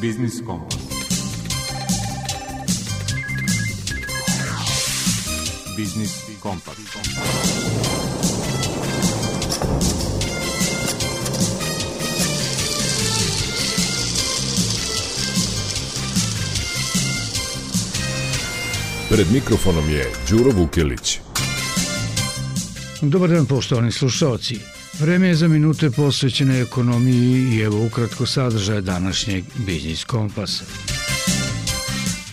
Biznis Kompas. Biznis Kompas. Pred mikrofonom je Đuro Vukelić. Dobar dan poštovani slušalci. Vreme je za minute posvećene ekonomiji i evo ukratko sadržaje današnjeg Biznis Kompasa.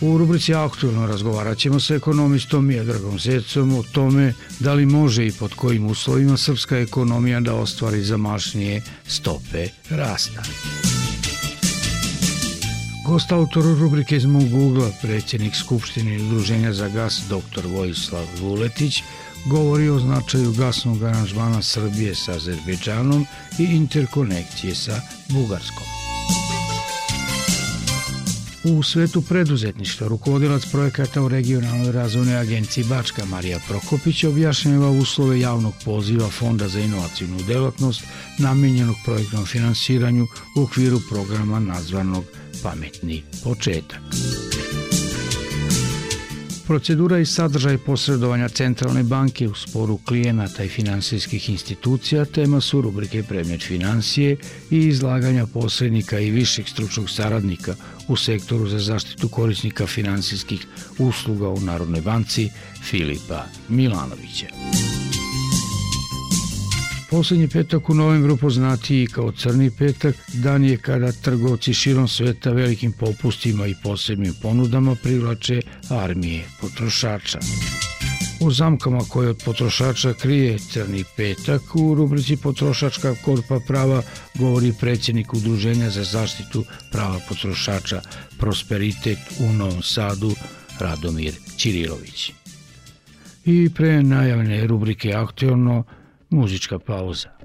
U rubrici Aktualno razgovarat ćemo sa ekonomistom Miodragom Zecom o tome da li može i pod kojim uslovima srpska ekonomija da ostvari zamašnije stope rasta. Gost autor rubrike iz mog ugla, predsjednik Skupštine Udruženja za gas dr. Vojislav Vuletić, govori o značaju gasnog aranžmana Srbije sa Azerbejdžanom i interkonekcije sa Bugarskom. U svetu preduzetništva rukovodilac projekata u regionalnoj razvojnoj agenciji Bačka Marija Prokopić objašnjava uslove javnog poziva Fonda za inovacijnu delatnost namenjenog projektnom finansiranju u okviru programa nazvanog Pametni početak. Procedura i sadržaj posredovanja Centralne banke u sporu klijenata i finansijskih institucija tema su rubrike Predmet financije i izlaganja posrednika i viših stručnog saradnika u sektoru za zaštitu korisnika finansijskih usluga u Narodnoj banci Filipa Milanovića. Poslednji petak u novembru poznatiji kao Crni petak, dan je kada trgovci širom sveta velikim popustima i posebnim ponudama privlače armije potrošača. U zamkama koje od potrošača krije Crni petak u rubrici Potrošačka korpa prava govori predsjednik Udruženja za zaštitu prava potrošača Prosperitet u Novom Sadu Radomir Ćirilović. I pre najavne rubrike aktualno muzička pauza.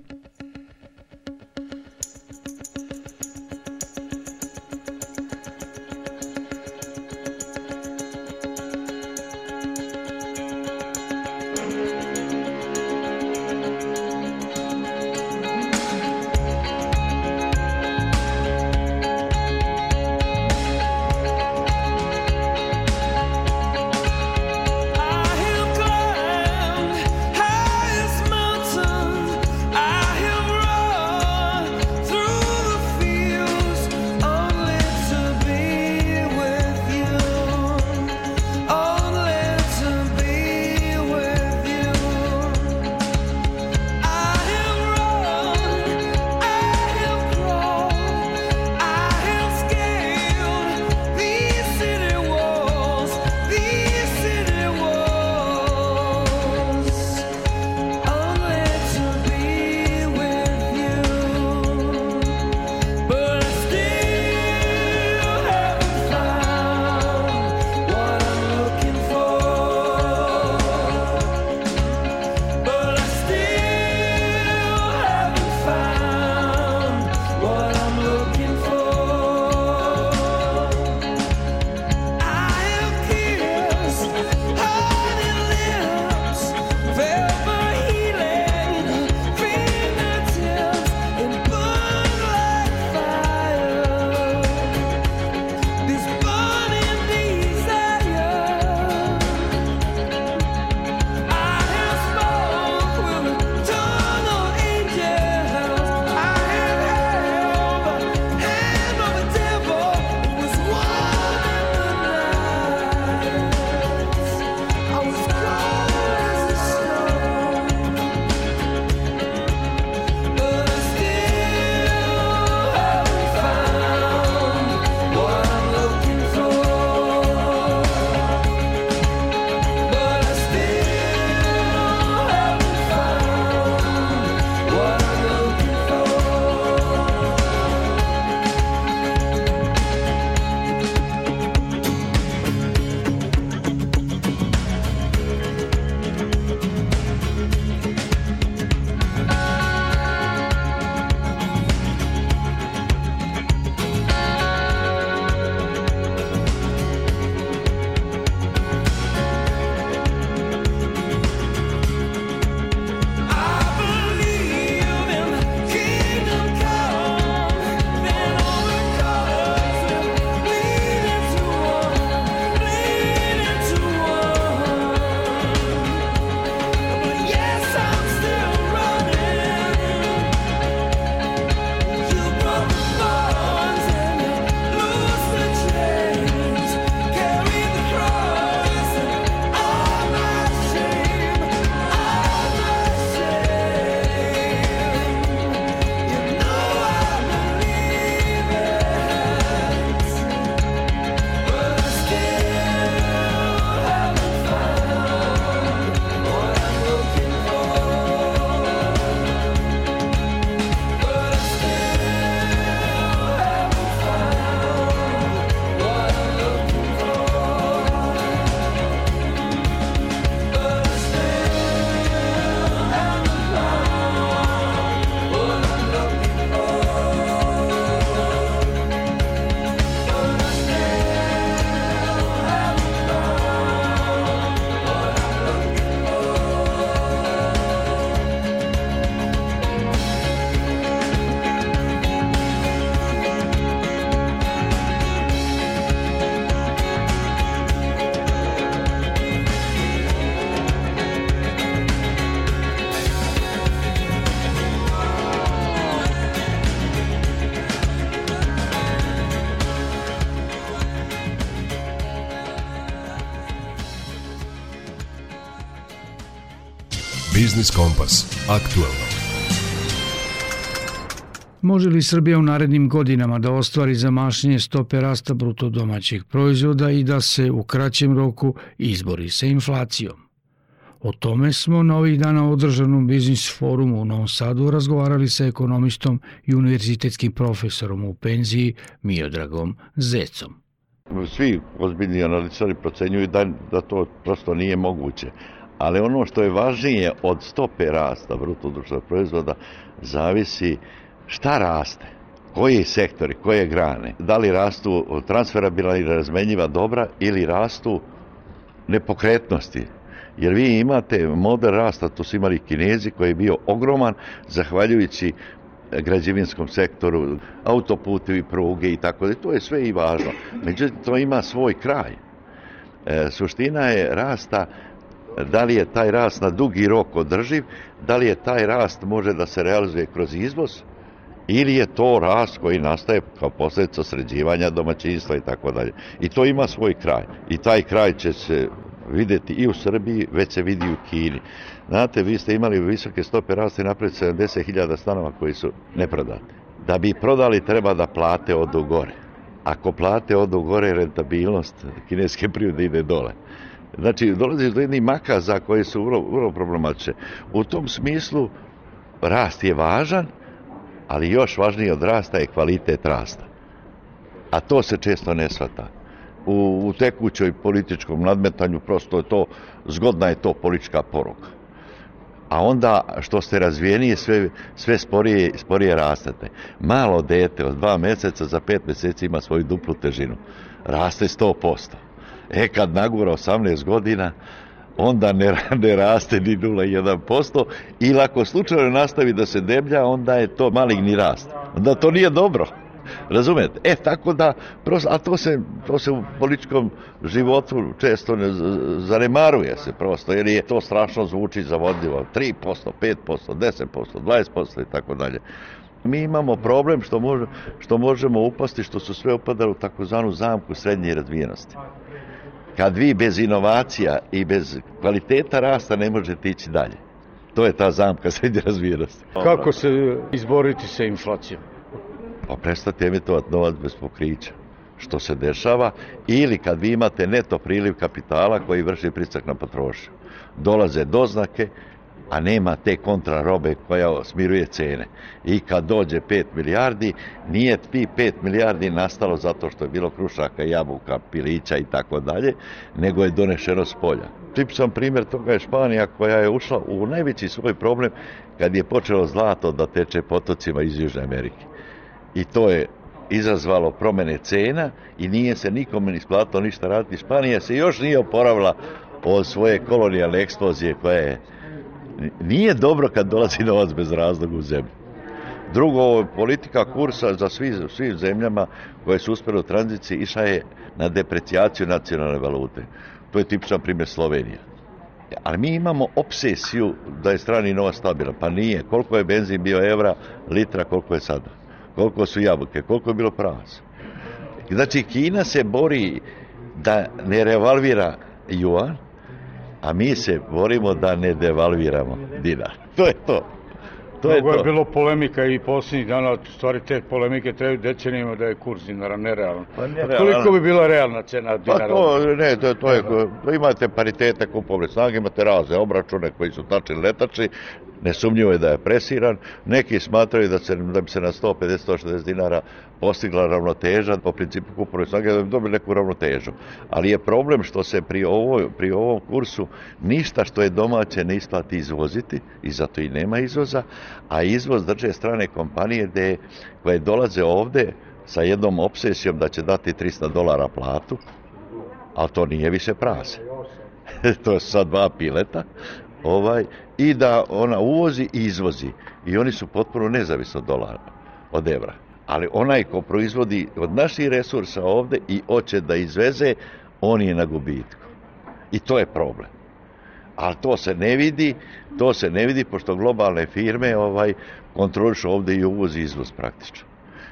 Biznis Kompas. Aktualno. Može li Srbija u narednim godinama da ostvari zamašnje stope rasta bruto domaćeg proizvoda i da se u kraćem roku izbori sa inflacijom? O tome smo na ovih dana održanom biznis forumu u Novom Sadu razgovarali sa ekonomistom i univerzitetskim profesorom u penziji Miodragom Zecom. Svi ozbiljni analičari procenjuju da, da to prosto nije moguće. Ali ono što je važnije od stope rasta bruto društvenog proizvoda zavisi šta raste, koji sektori, koje grane, da li rastu transferabilna i razmenjiva dobra ili rastu nepokretnosti, Jer vi imate model rasta, to su imali kinezi koji je bio ogroman, zahvaljujući građevinskom sektoru, autoputevi, pruge i tako da. To je sve i važno. Međutim, to ima svoj kraj. E, suština je rasta da li je taj rast na dugi rok održiv, da li je taj rast može da se realizuje kroz izvoz, ili je to rast koji nastaje kao posljedica sređivanja domaćinstva i tako dalje. I to ima svoj kraj. I taj kraj će se videti i u Srbiji, već se vidi u Kini. Znate, vi ste imali visoke stope rasta i napred 70.000 stanova koji su neprodati. Da bi prodali treba da plate odu gore. Ako plate odu gore, rentabilnost kineske privrede ide dole. Znači, dolazi do jednih makaza koji su vrlo, vrlo problematične. U tom smislu, rast je važan, ali još važnije od rasta je kvalitet rasta. A to se često ne shvata u, u tekućoj političkom nadmetanju, prosto je to, zgodna je to politička poruka. A onda, što ste razvijeniji, sve, sve sporije, sporije rastete. Malo dete od dva meseca za pet meseci ima svoju duplu težinu. Raste 100%. E, kad nagura 18 godina, onda ne, ne raste ni 0,1%, ili ako slučajno nastavi da se deblja, onda je to maligni rast. Onda to nije dobro. Razumete? E, tako da, prosto, a to se, to se u političkom životu često ne zanemaruje se prosto, jer je to strašno zvuči zavodljivo. 3%, 5%, 10%, 20% i tako dalje. Mi imamo problem što, može, što možemo upasti, što su sve upadali u takozvanu zamku srednje razvijenosti. Kad vi bez inovacija i bez kvaliteta rasta ne možete ići dalje. To je ta zamka srednje razvijenosti. Kako se izboriti sa inflacijom? pa prestati emitovati novac bez pokrića što se dešava ili kad vi imate neto priliv kapitala koji vrši pricak na potrošnju. Dolaze doznake, a nema te kontrarobe koja smiruje cene. I kad dođe 5 milijardi, nije ti 5 milijardi nastalo zato što je bilo krušaka, jabuka, pilića i tako dalje, nego je donešeno s polja. Tipičan primjer toga je Španija koja je ušla u najveći svoj problem kad je počelo zlato da teče potocima iz Južne Amerike i to je izazvalo promene cena i nije se nikome isplatilo ništa raditi. Španija se još nije oporavila od svoje kolonijalne eksplozije koja je nije dobro kad dolazi novac bez razloga u zemlju. Drugo, politika kursa za svi, svim zemljama koje su uspjeli u tranziciji išla je na deprecijaciju nacionalne valute. To je tipičan primjer Slovenija. Ali mi imamo obsesiju da je strani novac stabilan. Pa nije. Koliko je benzin bio evra, litra, koliko je sada koliko su jabuke, koliko je bilo prasa. Znači, Kina se bori da ne revalvira juan, a mi se borimo da ne devalviramo dinar. To je to. To je, to. je bilo polemika i posljednjih dana, stvari te polemike trebaju decenijima da je kurs dinara nerealan. Pa nerealan. Koliko bi bila realna cena dinara? Pa to, ne, to, to je, to imate paritete kupovne snage, imate razne obračune koji su tačni letači, nesumnjivo je da je presiran. Neki smatraju da, se, da bi se na 150-160 dinara postigla ravnoteža po principu kupovne snage, da bi dobili neku ravnotežu. Ali je problem što se pri, ovoj, pri ovom kursu ništa što je domaće ne isplati izvoziti i zato i nema izvoza, a izvoz drže strane kompanije gde, koje dolaze ovde sa jednom obsesijom da će dati 300 dolara platu, ali to nije više prase. to je sa dva pileta, ovaj, i da ona uvozi i izvozi. I oni su potpuno nezavisni od dolara, od evra. Ali onaj ko proizvodi od naših resursa ovde i hoće da izveze, on je na gubitku. I to je problem. Ali to se ne vidi, to se ne vidi pošto globalne firme ovaj kontrolišu ovde i uvoz i izvoz praktično.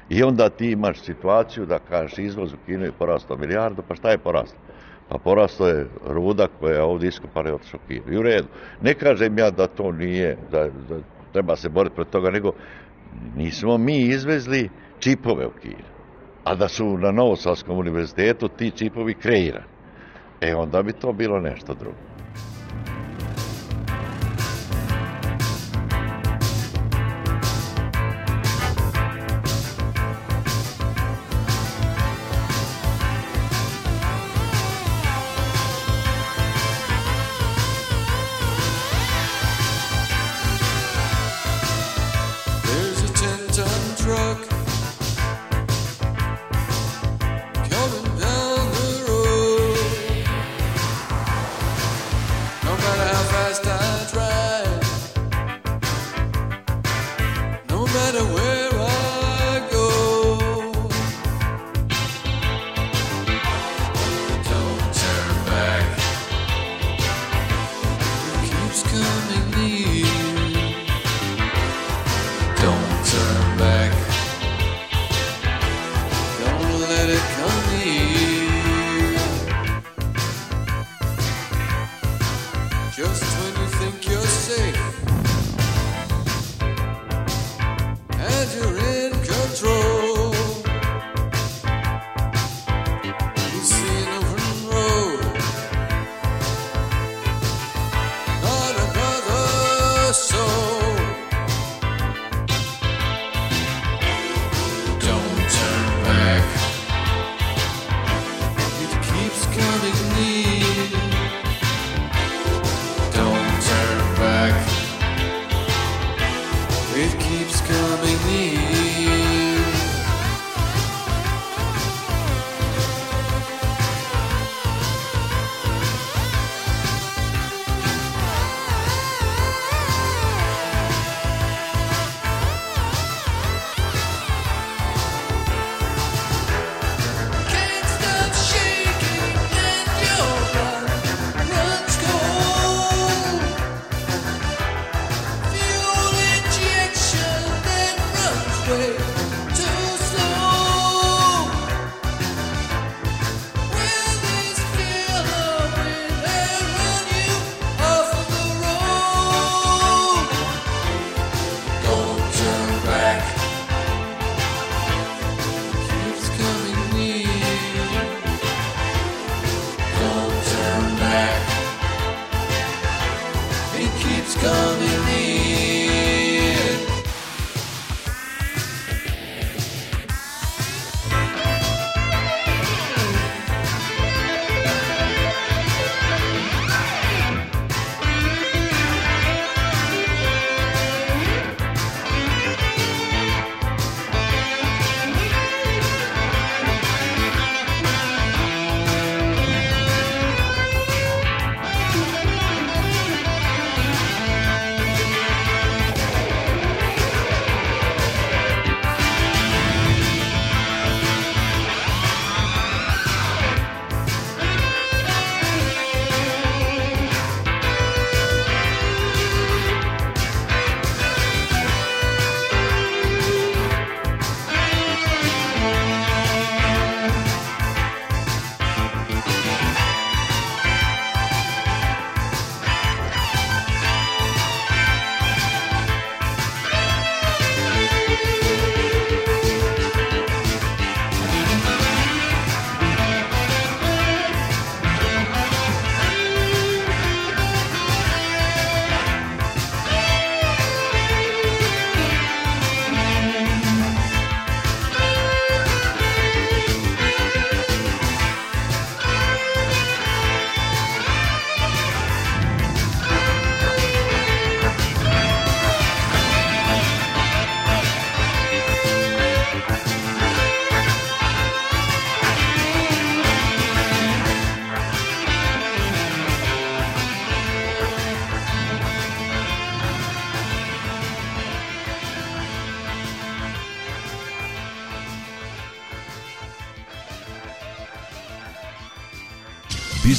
I onda ti imaš situaciju da kažeš izvoz u Kinu je porastao milijardu, pa šta je porastao? Pa porasto je ruda koja je ovdje iskopana i otišao Kir. I u redu. Ne kažem ja da to nije, da, da treba se boriti protiv toga, nego nismo mi izvezli čipove u Kir. A da su na Novosavskom univerzitetu ti čipovi kreirani. E onda bi to bilo nešto drugo.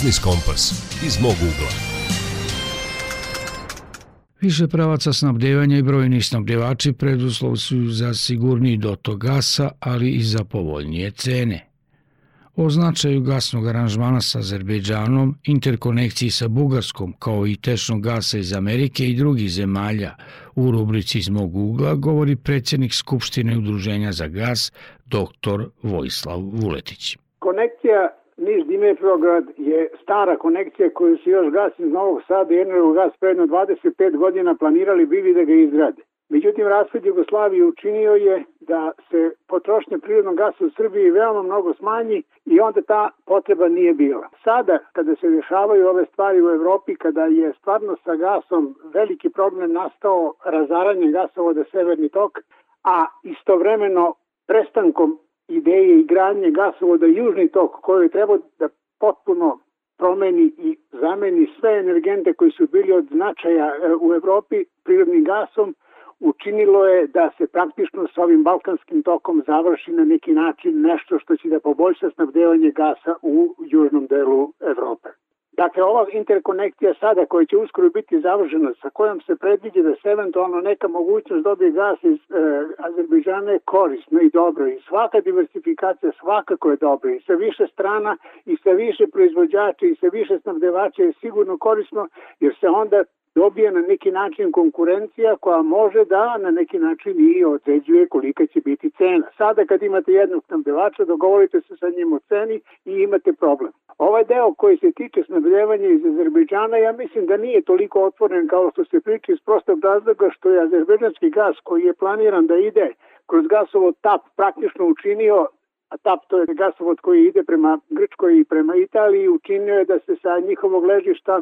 Biznis Kompas iz mog ugla. Više pravaca snabdevanja i brojni snabdevači preduslov su za sigurniji dotok gasa, ali i za povoljnije cene. o značaju gasnog aranžmana sa Azerbejdžanom, interkonekciji sa Bugarskom, kao i tečnog gasa iz Amerike i drugih zemalja. U rubrici iz mog ugla govori predsjednik Skupštine Udruženja za gas, dr. Vojislav Vuletić. Konekcija Niš Dimitrovgrad je stara konekcija koju su još gas iz Novog Sada i gas predno 25 godina planirali bili da ga izgrade. Međutim, raspad Jugoslavije učinio je da se potrošnja prirodnog gasa u Srbiji veoma mnogo smanji i onda ta potreba nije bila. Sada, kada se dešavaju ove stvari u Evropi, kada je stvarno sa gasom veliki problem nastao razaranje gasovoda Severni tok, a istovremeno prestankom ideje i granje gasovoda Južni tok koji je trebao da potpuno promeni i zameni sve energente koji su bili od značaja e, u Evropi prirodnim gasom, učinilo je da se praktično s ovim balkanskim tokom završi na neki način nešto što će da poboljša snabdevanje gasa u južnom delu Evrope. Dakle, ova interkonekcija sada koja će uskoro biti završena, sa kojom se predviđa da se eventualno neka mogućnost dobije gas iz e, Azerbejdžana je korisna i dobro i svaka diversifikacija svakako je dobra i sa više strana i sa više proizvođača i sa više snabdevača je sigurno korisno jer se onda dobije na neki način konkurencija koja može da na neki način i određuje kolika će biti cena. Sada kad imate jednog snabdevača, dogovorite se sa njim o ceni i imate problem. Ovaj deo koji se tiče snabdevanja iz Azerbejdžana, ja mislim da nije toliko otvoren kao što se priča iz prostog razloga što je azerbejdžanski gas koji je planiran da ide kroz gasovod TAP praktično učinio a TAP to je gasovod koji ide prema Grčkoj i prema Italiji, učinio je da se sa njihovog ležišta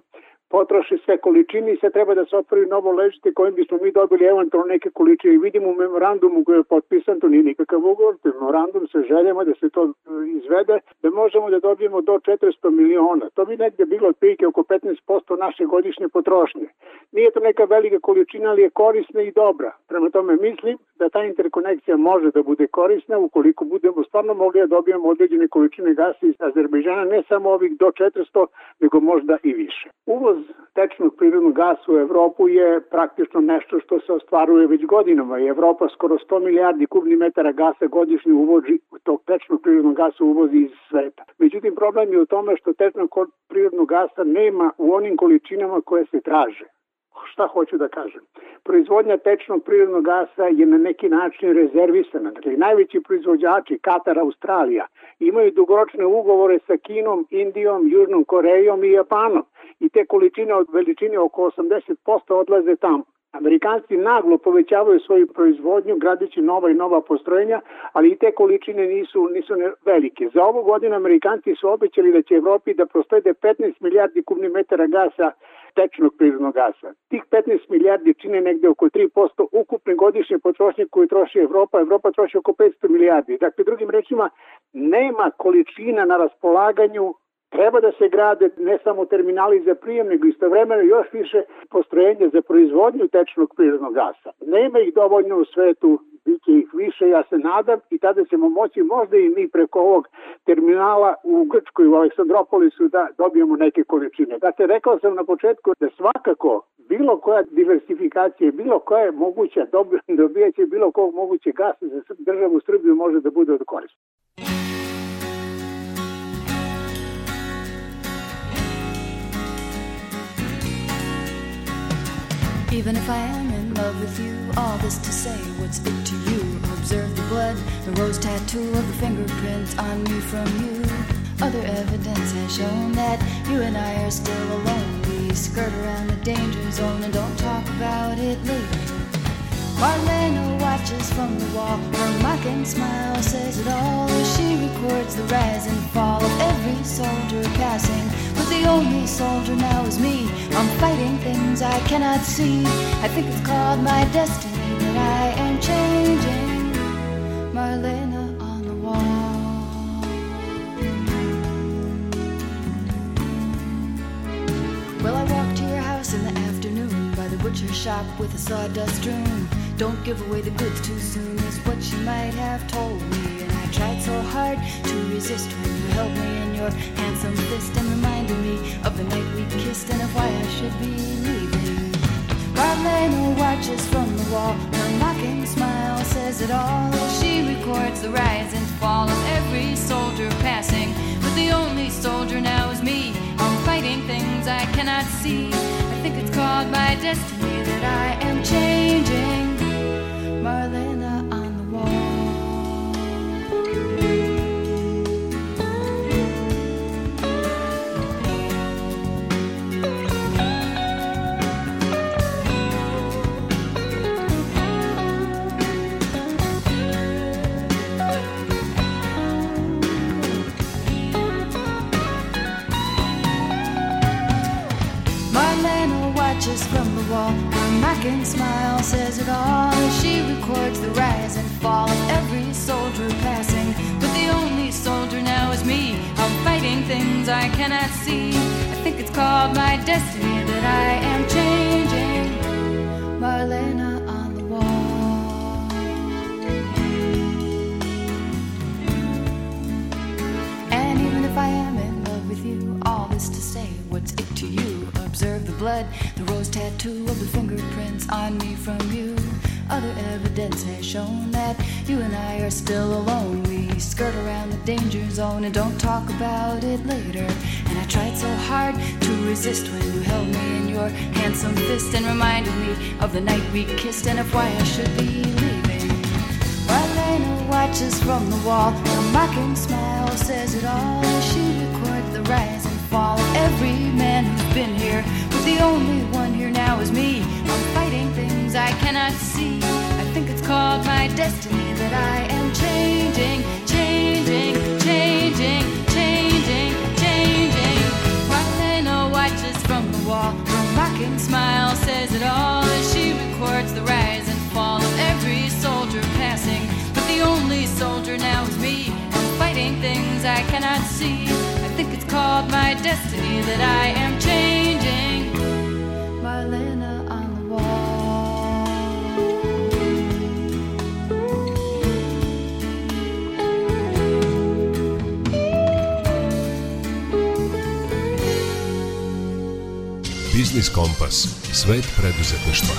potroši sve količine i se treba da se otvori novo ležište kojim bismo mi dobili eventualno neke količine. Vidimo u memorandumu koji je potpisan, to nije nikakav ugovor, to je memorandum sa željama da se to e, izvede, da možemo da dobijemo do 400 miliona. To bi negde bilo otprilike oko 15% naše godišnje potrošnje. Nije to neka velika količina, ali je korisna i dobra. Prema tome mislim da ta interkonekcija može da bude korisna ukoliko budemo stvarno mogli da dobijemo određene količine gasa iz Azerbejdžana, ne samo ovih do 400, nego možda i više. Uvoz tečnog prirodnog gasa u Evropu je praktično nešto što se ostvaruje već godinama i Evropa skoro 100 milijardi kubnih metara gasa godišnje uvozi tog tečnog prirodnog gasa uvozi iz sveta. Međutim, problem je u tome što tečnog prirodnog gasa nema u onim količinama koje se traže šta hoću da kažem. Proizvodnja tečnog prirodnog gasa je na neki način rezervisana. Dakle, najveći proizvođači, Katar, Australija, imaju dugoročne ugovore sa Kinom, Indijom, Južnom Korejom i Japanom. I te količine od veličine oko 80% odlaze tamo. Amerikanci naglo povećavaju svoju proizvodnju gradeći nova i nova postrojenja, ali i te količine nisu, nisu velike. Za ovu godinu Amerikanci su obećali da će Evropi da prostojde 15 milijardi kubnih metara gasa tečnog prirodnog gasa. Tih 15 milijardi čine negde oko 3% ukupne godišnje potrošnje koju troši Evropa. Evropa troši oko 500 milijardi. Dakle, drugim rečima, nema količina na raspolaganju Treba da se grade ne samo terminali za prijem, nego istovremeno još više postrojenja za proizvodnju tečnog prirodnog gasa. Nema ih dovoljno u svetu, biće ih više, ja se nadam, i tada ćemo moći možda i mi preko ovog terminala u Grčkoj, u Aleksandropolisu, da dobijemo neke količine. Dakle, rekao sam na početku da svakako bilo koja diversifikacija, bilo koja je moguća, dobijaće bilo kog moguće gasa za državu Srbiju može da bude od korista. Even if I am in love with you, all this to say, what's it to you? Observe the blood, the rose tattoo of the fingerprint on me from you. Other evidence has shown that you and I are still alone. We skirt around the danger zone and don't talk about it later. Marlena watches from the wall. Her mocking smile says it all as she records the rise and fall of every soldier passing. But the only soldier now is me. I'm fighting things I cannot see. I think it's called my destiny that I am changing. Marlena on the wall. Well, I walked to your house in the afternoon by the butcher shop with a sawdust strewn. Don't give away the goods too soon, is what she might have told me. And I tried so hard to resist when you held me in your handsome fist and reminded me of the night we kissed and of why I should be leaving. Marlena watches from the wall, her mocking smile says it all. She records the rise and fall of every soldier passing but the only soldier now is me. I'm fighting things I cannot see. I think it's called my destiny that I am changing. Watches from the wall. Her mocking smile says it all. She records the rise and fall of every soldier passing. But the only soldier now is me. I'm fighting things I cannot see. I think it's called my destiny that I am blood, the rose tattoo of the fingerprints on me from you. Other evidence has shown that you and I are still alone. We skirt around the danger zone and don't talk about it later. And I tried so hard to resist when you held me in your handsome fist and reminded me of the night we kissed and of why I should be leaving. Marlena watches from the wall. Her mocking smile says it all. She records the rise and fall of every man who's been here. The only one here now is me. I'm fighting things I cannot see. I think it's called my destiny that I am changing, changing, changing, changing, changing. Marlena watches from the wall. Her mocking smile says it all as she records the rise and fall of every soldier passing. But the only soldier now is me. I'm fighting things I cannot see. I think it's called my destiny that I am changing. Biznis Kompas. Svet preduzetništva.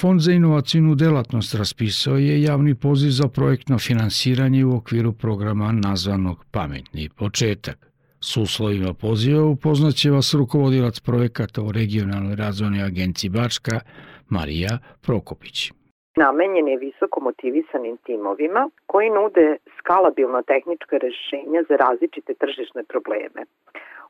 Fond za inovacijnu delatnost raspisao je javni poziv za projektno finansiranje u okviru programa nazvanog Pametni početak. S uslovima poziva upoznaće vas rukovodilac projekata u regionalnoj razvojnoj agenciji Bačka, Marija Prokopić. Namenjen je visoko motivisanim timovima koji nude skalabilna tehnička rešenja za različite tržišne probleme.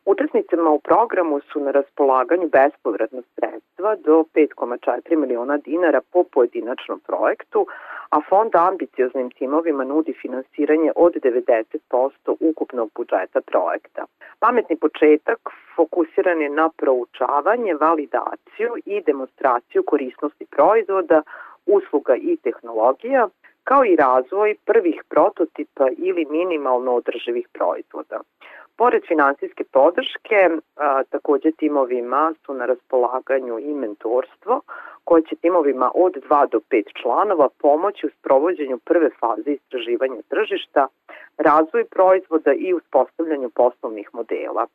Učesnicima u programu su na raspolaganju bespovratna sredstva do 5,4 miliona dinara po pojedinačnom projektu, a fond ambicioznim timovima nudi finansiranje od 90% ukupnog budžeta projekta. Pametni početak fokusiran je na proučavanje, validaciju i demonstraciju korisnosti proizvoda, usluga i tehnologija, kao i razvoj prvih prototipa ili minimalno održivih proizvoda. Pored finansijske podrške, a, takođe timovima su na raspolaganju i mentorstvo, koje će timovima od 2 do 5 članova pomoći u sprovođenju prve faze istraživanja tržišta, razvoj proizvoda i uspostavljanju poslovnih modela.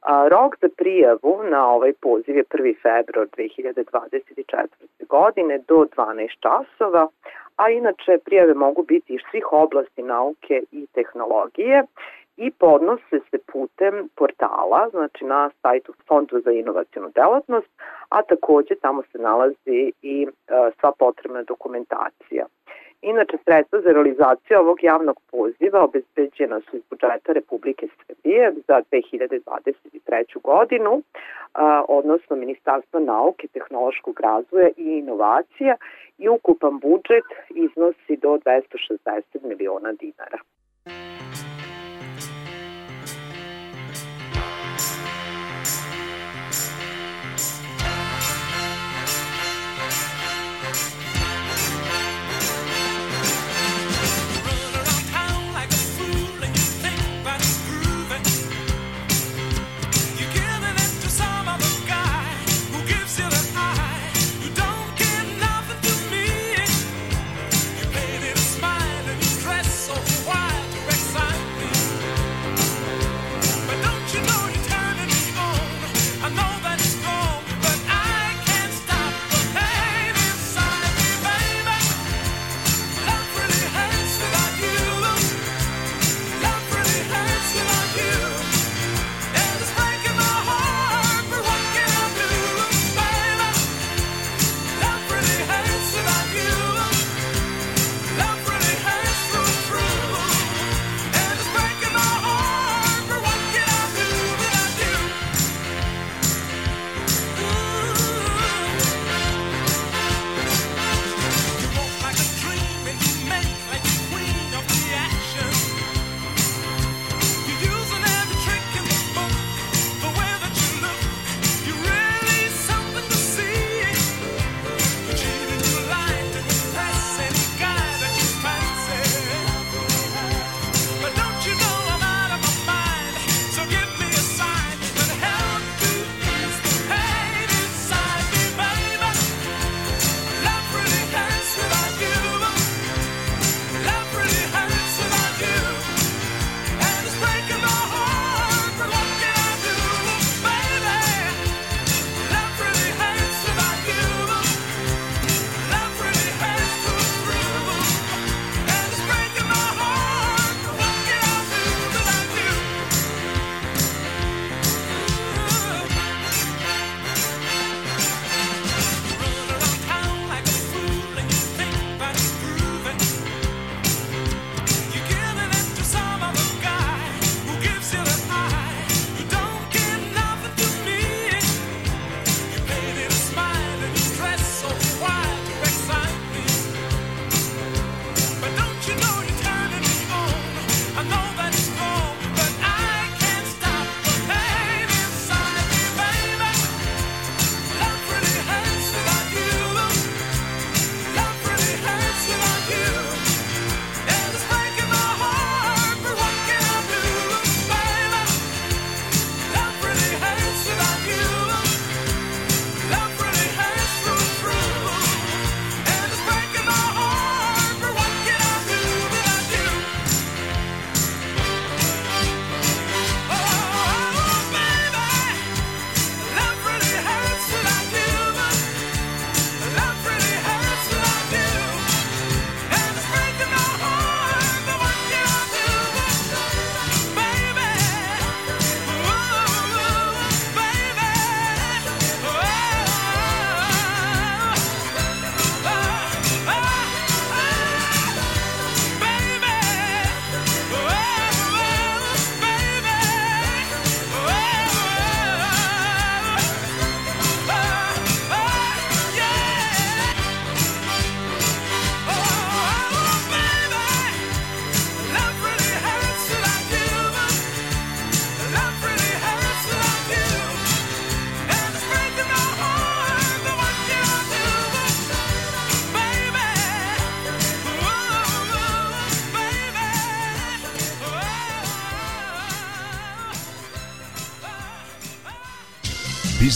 A, rok za prijavu na ovaj poziv je 1. februar 2024. godine do 12 časova, a inače prijave mogu biti iz svih oblasti nauke i tehnologije i podnose se putem portala, znači na sajtu Fondu za inovacijnu delatnost, a takođe tamo se nalazi i e, sva potrebna dokumentacija. Inače, sredstva za realizaciju ovog javnog poziva obezbeđena su iz budžeta Republike Srbije za 2023. godinu, a, odnosno Ministarstva nauke, tehnološkog razvoja i inovacija i ukupan budžet iznosi do 260 miliona dinara.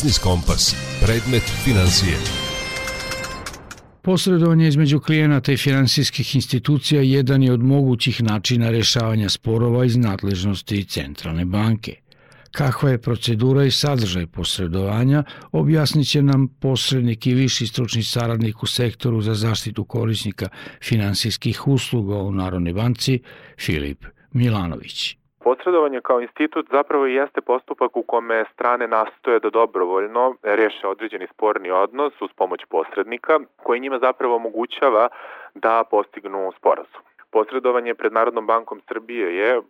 Biznis Kompas. Predmet financije. Posredovanje između klijenata i finansijskih institucija jedan je od mogućih načina rešavanja sporova iz nadležnosti centralne banke. Kakva je procedura i sadržaj posredovanja, objasnit će nam posrednik i viši stručni saradnik u sektoru za zaštitu korisnika finansijskih usluga u Narodnoj banci, Filip Milanović. Posredovanje kao institut zapravo jeste postupak u kome strane nastoje da dobrovoljno reše određeni sporni odnos uz pomoć posrednika koji njima zapravo omogućava da postignu sporazum. Posredovanje pred Narodnom bankom Srbije je, e,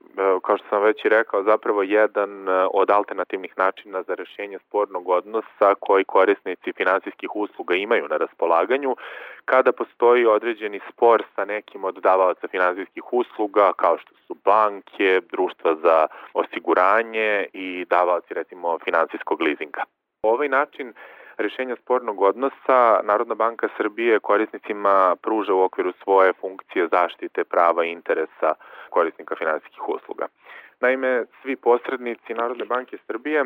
kao što sam već i rekao, zapravo jedan e, od alternativnih načina za rešenje spornog odnosa koji korisnici finansijskih usluga imaju na raspolaganju kada postoji određeni spor sa nekim od davalaca finansijskih usluga kao što su banke, društva za osiguranje i davalci recimo finansijskog lizinga. Ovaj način rešenja spornog odnosa Narodna banka Srbije korisnicima pruža u okviru svoje funkcije zaštite prava i interesa korisnika finansijskih usluga. Naime, svi posrednici Narodne banke Srbije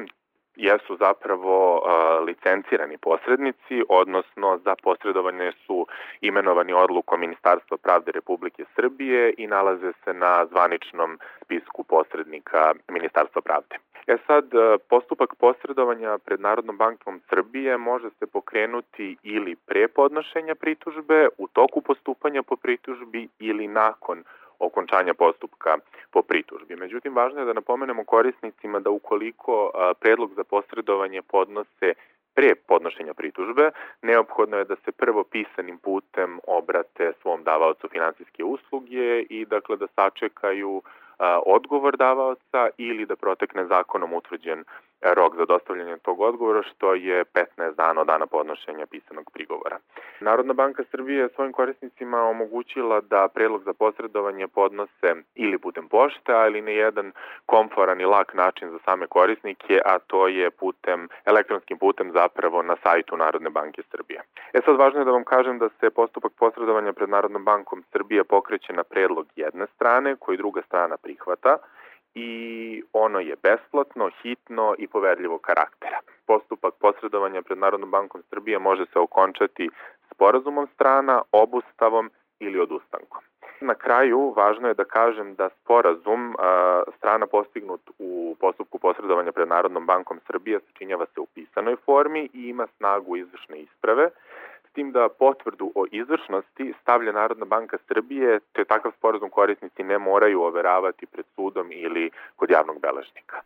jesu zapravo licencirani posrednici, odnosno za posredovanje su imenovani odlukom Ministarstva pravde Republike Srbije i nalaze se na zvaničnom spisku posrednika Ministarstva pravde. E sad, postupak posredovanja pred Narodnom bankom Srbije može se pokrenuti ili pre podnošenja pritužbe, u toku postupanja po pritužbi ili nakon okončanja postupka po pritužbi. Međutim, važno je da napomenemo korisnicima da ukoliko predlog za posredovanje podnose pre podnošenja pritužbe, neophodno je da se prvo pisanim putem obrate svom davaocu finansijske usluge i dakle da sačekaju odgovor davaoca ili da protekne zakonom utvrđen rok za dostavljanje tog odgovora, što je 15 dana od dana podnošenja pisanog prigovora. Narodna banka Srbije je svojim korisnicima omogućila da predlog za posredovanje podnose ili putem pošte, ali na jedan komforan i lak način za same korisnike, a to je putem, elektronskim putem zapravo na sajtu Narodne banke Srbije. E sad važno je da vam kažem da se postupak posredovanja pred Narodnom bankom Srbije pokreće na predlog jedne strane, koji druga strana prihvata, i ono je besplatno, hitno i poverljivog karaktera. Postupak posredovanja pred Narodnom bankom Srbije može se okončati sporazumom strana, obustavom ili odustankom. Na kraju, važno je da kažem da sporazum strana postignut u postupku posredovanja pred Narodnom bankom Srbije sačinjava se u pisanoj formi i ima snagu izvršne isprave, tim da potvrdu o izvršnosti stavlja Narodna banka Srbije, te takav sporazum korisnici ne moraju overavati pred sudom ili kod javnog beležnika.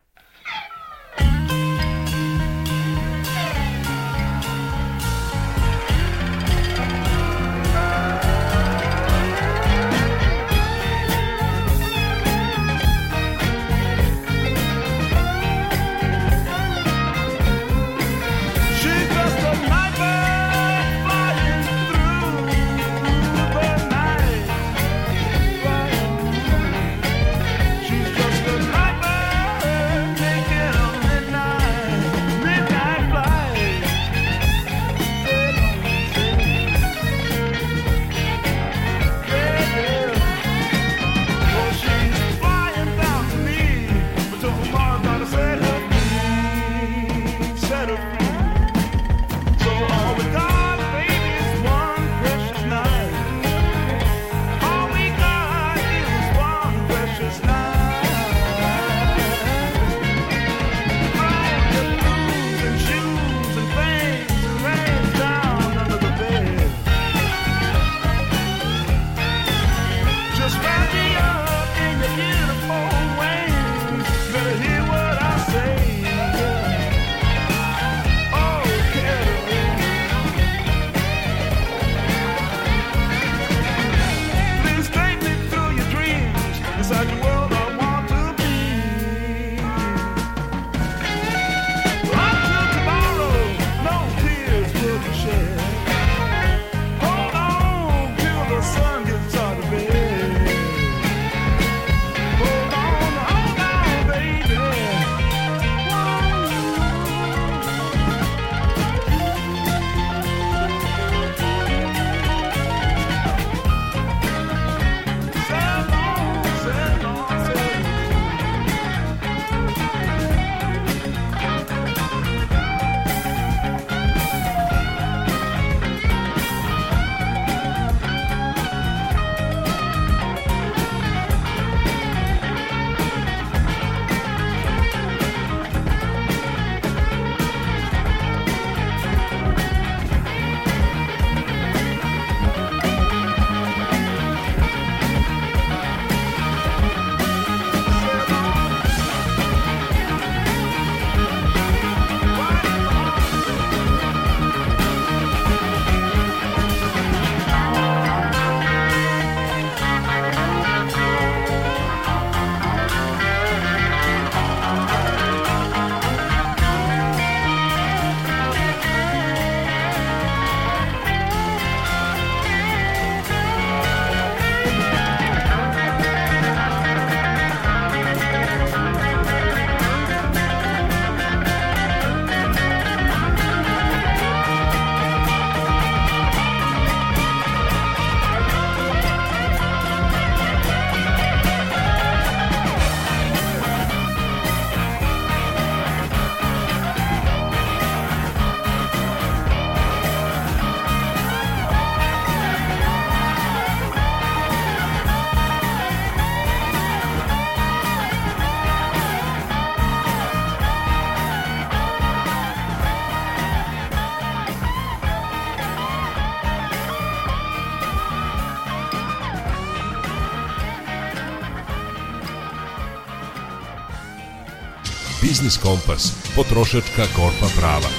Biznis Kompas, potrošačka korpa prava.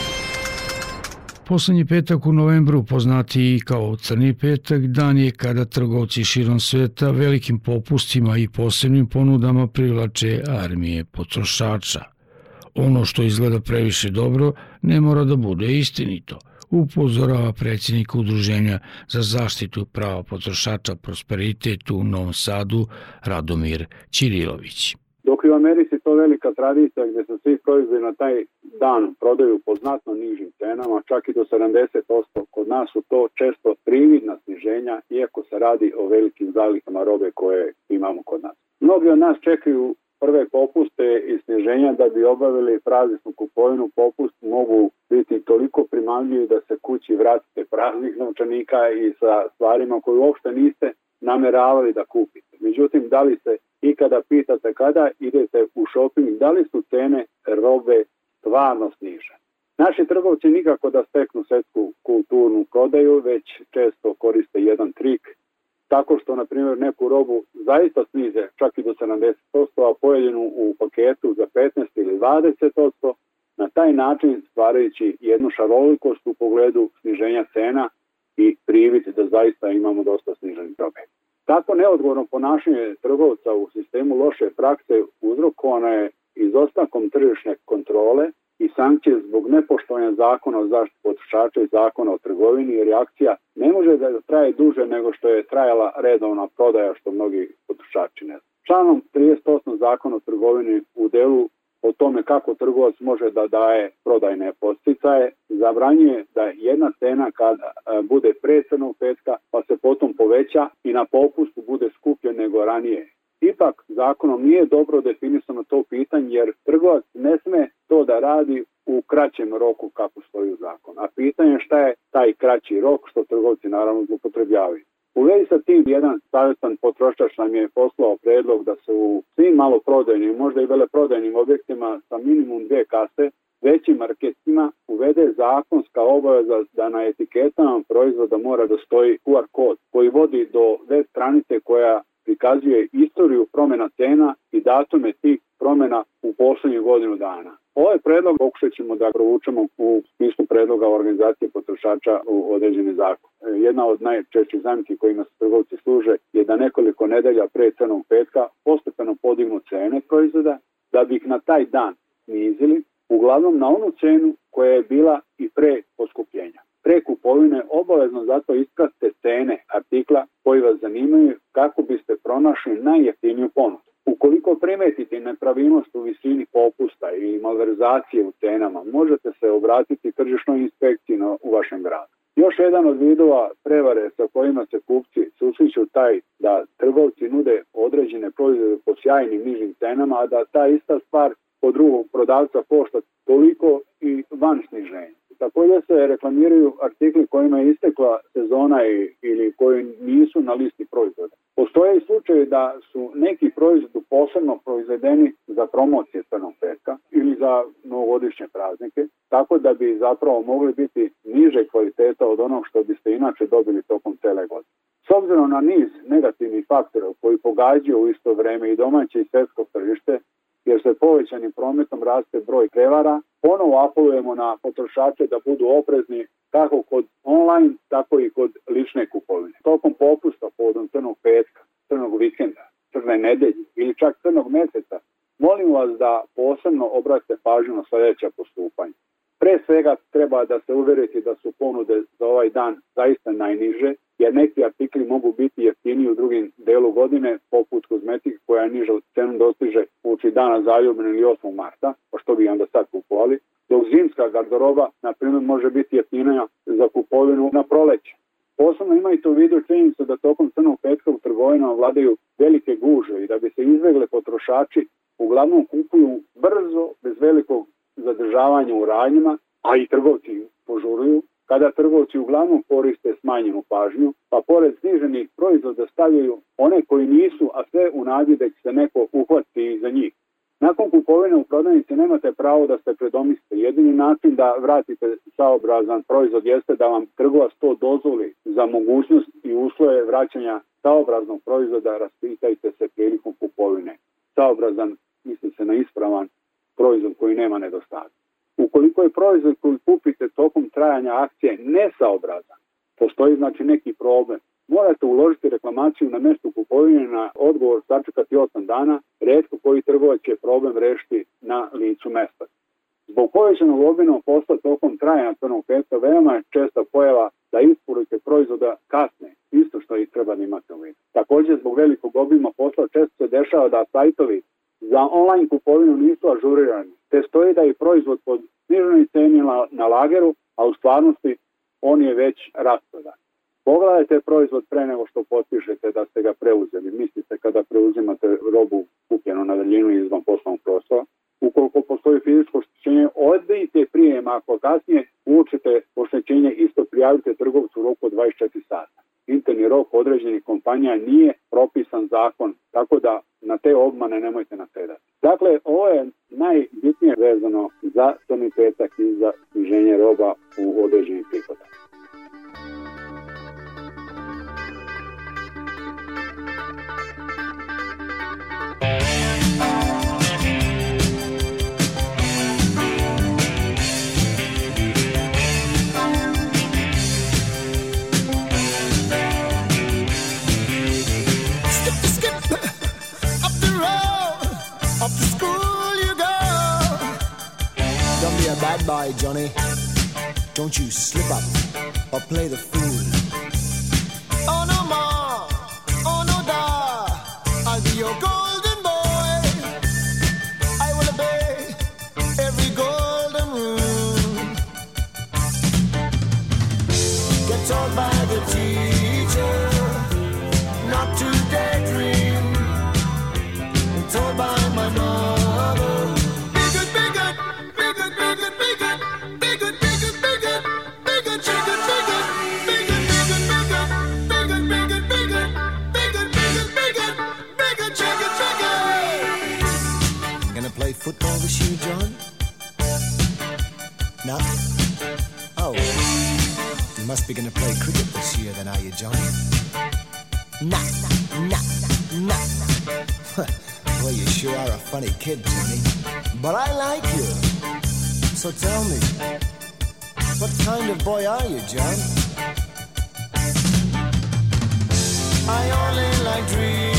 Poslednji petak u novembru, poznati i kao Crni petak, dan je kada trgovci širom sveta velikim popustima i posebnim ponudama privlače armije potrošača. Ono što izgleda previše dobro ne mora da bude istinito – upozorava predsjednik Udruženja za zaštitu prava potrošača Prosperitet u Novom Sadu Radomir Ćirilović. Dok u Americi to velika tradicija gde se svi proizvodi na taj dan prodaju po znatno nižim cenama, čak i do 70%, kod nas su to često prividna sniženja, iako se radi o velikim zalihama robe koje imamo kod nas. Mnogi od nas čekaju prve popuste i sniženja da bi obavili prazničnu kupovinu, popust mogu biti toliko primamljivi da se kući vratite praznih novčanika i sa stvarima koje uopšte niste nameravali da kupite. Međutim, da li se ikada pitate kada idete u shopping, da li su cene robe stvarno snižene? Naši trgovci nikako da steknu svetsku kulturnu prodaju, već često koriste jedan trik tako što, na primjer, neku robu zaista snize čak i do 70%, a pojedinu u paketu za 15 ili 20%, na taj način stvarajući jednu šarolikost u pogledu sniženja cena i privid da zaista imamo dosta sniženih robe. Tako neodgovorno ponašanje trgovca u sistemu loše prakse uzrokovano je izostankom tržišne kontrole i sankcije zbog nepoštovanja zakona o zaštiti potrošača i zakona o trgovini i reakcija ne može da traje duže nego što je trajala redovna prodaja što mnogi potrošači ne znaju. Članom 38 zakona o trgovini u delu o tome kako trgovac može da daje prodajne posticaje, zabranjuje da jedna cena kada e, bude pre crnog petka pa se potom poveća i na popustu bude skuplje nego ranije. Ipak zakonom nije dobro definisano to pitanje jer trgovac ne sme to da radi u kraćem roku kako stoji u zakon. A pitanje šta je taj kraći rok što trgovci naravno zlopotrebljavaju. U vezi sa tim jedan savjetan potrošač nam je poslao predlog da se u svim maloprodajnim, možda i veleprodajnim objektima sa minimum dve kase većim marketima uvede zakonska obaveza da na etiketama proizvoda mora da stoji QR kod koji vodi do web stranice koja prikazuje istoriju promena cena i datume tih promena u poslednjih godinu dana. Ovaj predlog pokušat ćemo da provučemo u smislu predloga organizacije potrošača u određeni zakon. E, jedna od najčešćih zamki kojima se trgovci služe je da nekoliko nedelja pre crnog petka postepeno podignu cene proizvoda, da bi ih na taj dan snizili, uglavnom na onu cenu koja je bila i pre poskupljenja pre kupovine obavezno zato iskratite cene artikla koji vas zanimaju kako biste pronašli najjeftiniju ponudu. Ukoliko primetite nepravilnost u visini popusta i malverzacije u cenama, možete se obratiti tržišnoj inspekciji u vašem gradu. Još jedan od vidova prevare sa kojima se kupci susreću taj da trgovci nude određene proizvode po sjajnim nižim cenama, a da ta ista stvar po drugog prodavca košta toliko i van sniženja. Takođe se reklamiraju artikli kojima je istekla sezona i, ili koji nisu na listi proizvoda. Postoje i slučaje da su neki proizvodi posebno proizvedeni za promocije crnog petka ili za novogodišnje praznike, tako da bi zapravo mogli biti niže kvaliteta od onog što biste inače dobili tokom cele godine. S obzirom na niz negativnih faktora koji pogađaju u isto vreme i domaće i svetsko tržište, jer se povećanim prometom raste broj prevara, ponovo apelujemo na potrošače da budu oprezni kako kod online, tako i kod lične kupovine. Tokom popusta povodom crnog petka, crnog vikenda, crne nedelje ili čak crnog meseca, molim vas da posebno obratite pažnju na sledeća postupanja. Pre svega treba da se uveriti da su ponude za ovaj dan zaista najniže, jer neki artikli mogu biti jeftiniji u drugim delu godine, poput kozmetike koja je niža cenu dostiže uči dana zaljubne ili 8. marta, pa što bi onda sad kupovali, dok zimska garderoba, na primjer, može biti jeftinija za kupovinu na proleće. Posebno imajte u vidu činjenicu da tokom crnog petka u trgovinama vladaju velike guže i da bi se izvegle potrošači uglavnom kupuju brzo, bez velikog zadržavanja u radnjima, a i trgovci požuruju, kada trgovci uglavnom koriste smanjenu pažnju, pa pored sniženih proizvoda stavljaju one koji nisu, a sve u nadi da će se neko uhvati za njih. Nakon kupovine u prodavnici nemate pravo da se predomislite. Jedini način da vratite saobrazan proizvod jeste da vam trgovac to dozvoli za mogućnost i uslove vraćanja saobraznog proizvoda, raspitajte se prilikom kupovine. Saobrazan misli se na ispravan proizvod koji nema nedostatak. Ukoliko je proizvod koji kupite tokom trajanja akcije nesaobrazan, postoji znači neki problem, morate uložiti reklamaciju na mestu kupovine na odgovor sačekati 8 dana, redko koji trgovac će problem rešiti na licu mesta. Zbog povećanog obimnog posla tokom trajanja crnog petka veoma je česta pojava da isporuke proizvoda kasne, isto što ih treba da imate u vidu. Takođe, zbog velikog obima posla često se dešava da sajtovi za online kupovinu nisu ažurirani, te stoji da je proizvod pod sniženoj ceni na, na lageru, a u stvarnosti on je već rasprodan. Pogledajte proizvod pre nego što potpišete da ste ga preuzeli. Mislite kada preuzimate robu kupljenu na daljinu izvan poslovnog prostora. Ukoliko postoji fizičko oštećenje, odbijte prijem. Ako kasnije učite oštećenje, isto prijavite trgovcu u roku 24 sata. Interni rok određenih kompanija nije propisan zakon, tako da na te obmane nemojte nasedati. Dakle, ovo je najbitnije vezano za crni petak i za sniženje roba u određenih prihoda. Boy, Johnny. Don't you slip up or play the fool. Must be gonna play cricket this year, then, are you, Johnny? Nah, nah, nah, nah. well, you sure are a funny kid, Johnny. But I like you. So tell me, what kind of boy are you, John? I only like dreaming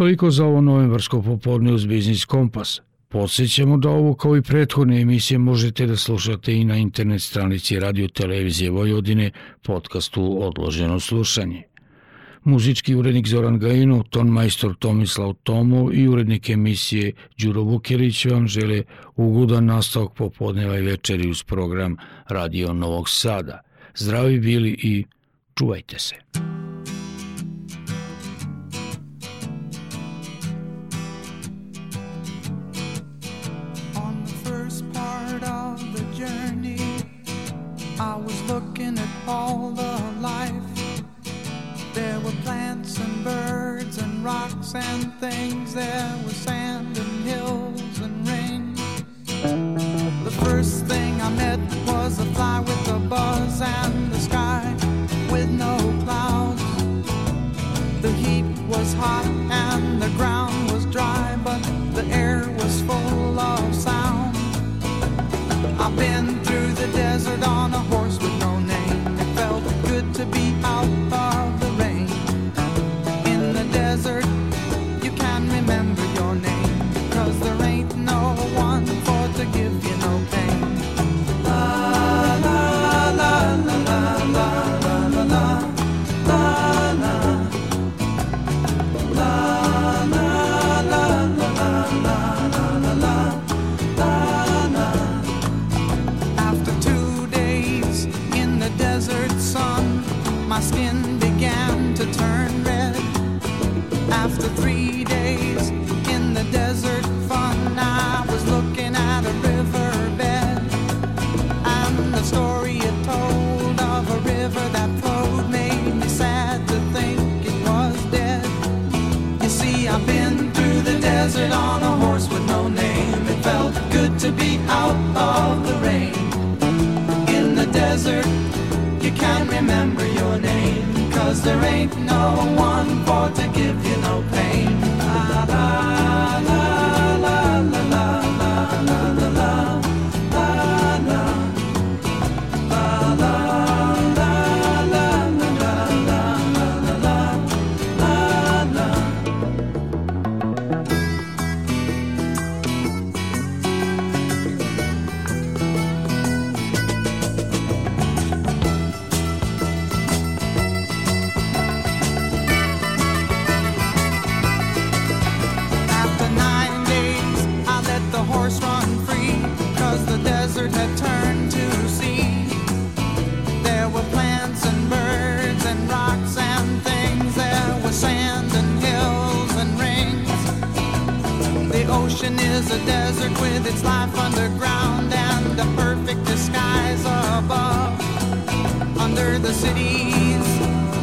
Toliko za ovo novembarsko popodne uz Biznis Kompas. Podsećamo da ovo kao i prethodne emisije možete da slušate i na internet stranici Radio Televizije Vojvodine podcastu Odloženo slušanje. Muzički urednik Zoran Gajino, ton majstor Tomislav Tomov i urednik emisije Đuro Vukelić vam žele ugodan nastavak popodneva i večeri uz program Radio Novog Sada. Zdravi bili i čuvajte se. rocks and things, there was sand and hills and rain. The first thing I met was a fly with a buzz and the sky with no clouds. The heat was hot and the ground was dry, but the air was full of sound. I've been through the desert on a horse. skies above. Under the cities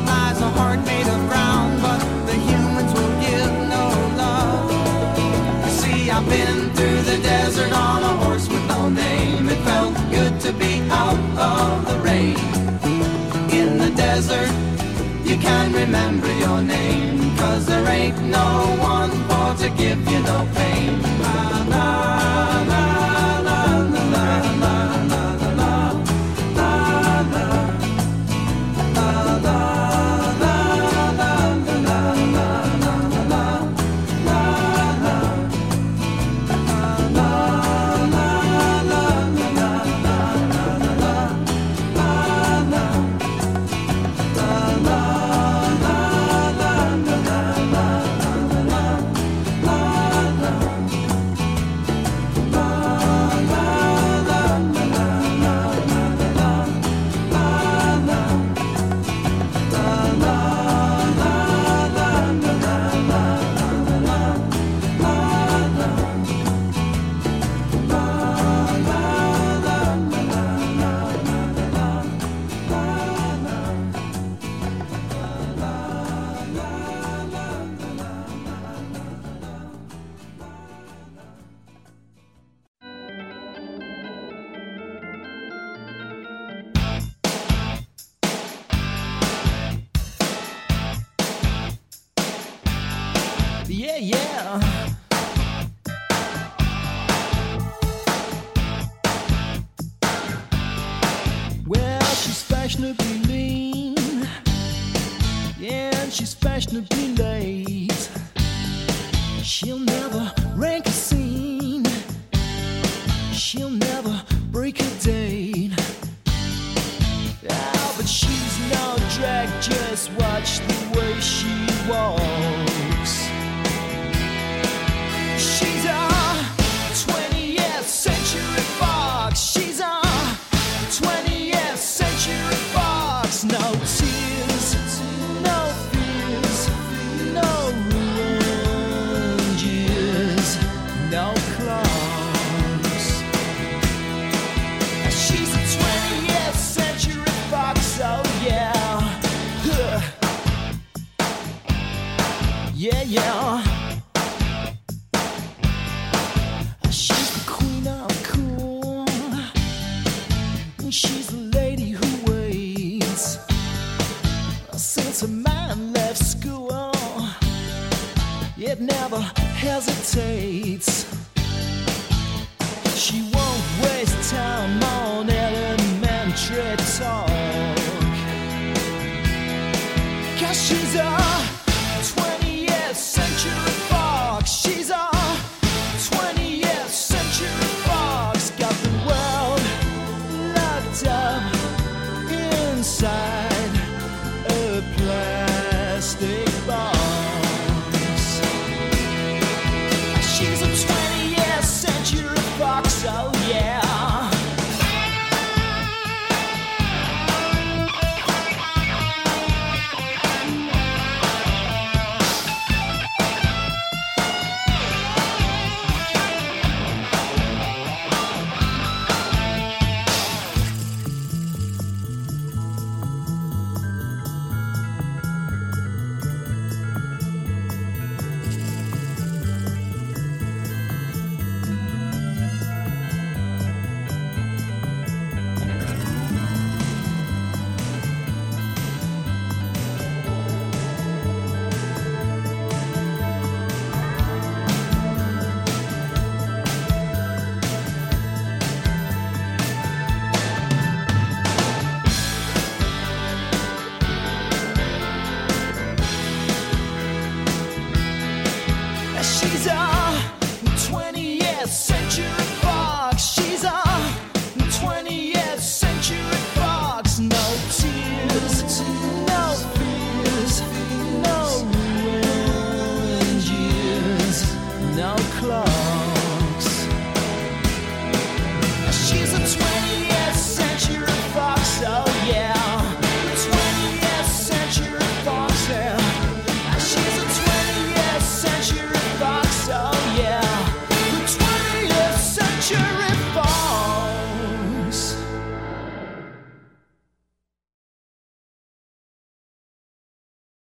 lies a heart made of ground, but the humans will give no love. You see, I've been through the desert on a horse with no name. It felt good to be out of the rain. In the desert, you can remember your name, cause there ain't no one for to give you no pain. My love.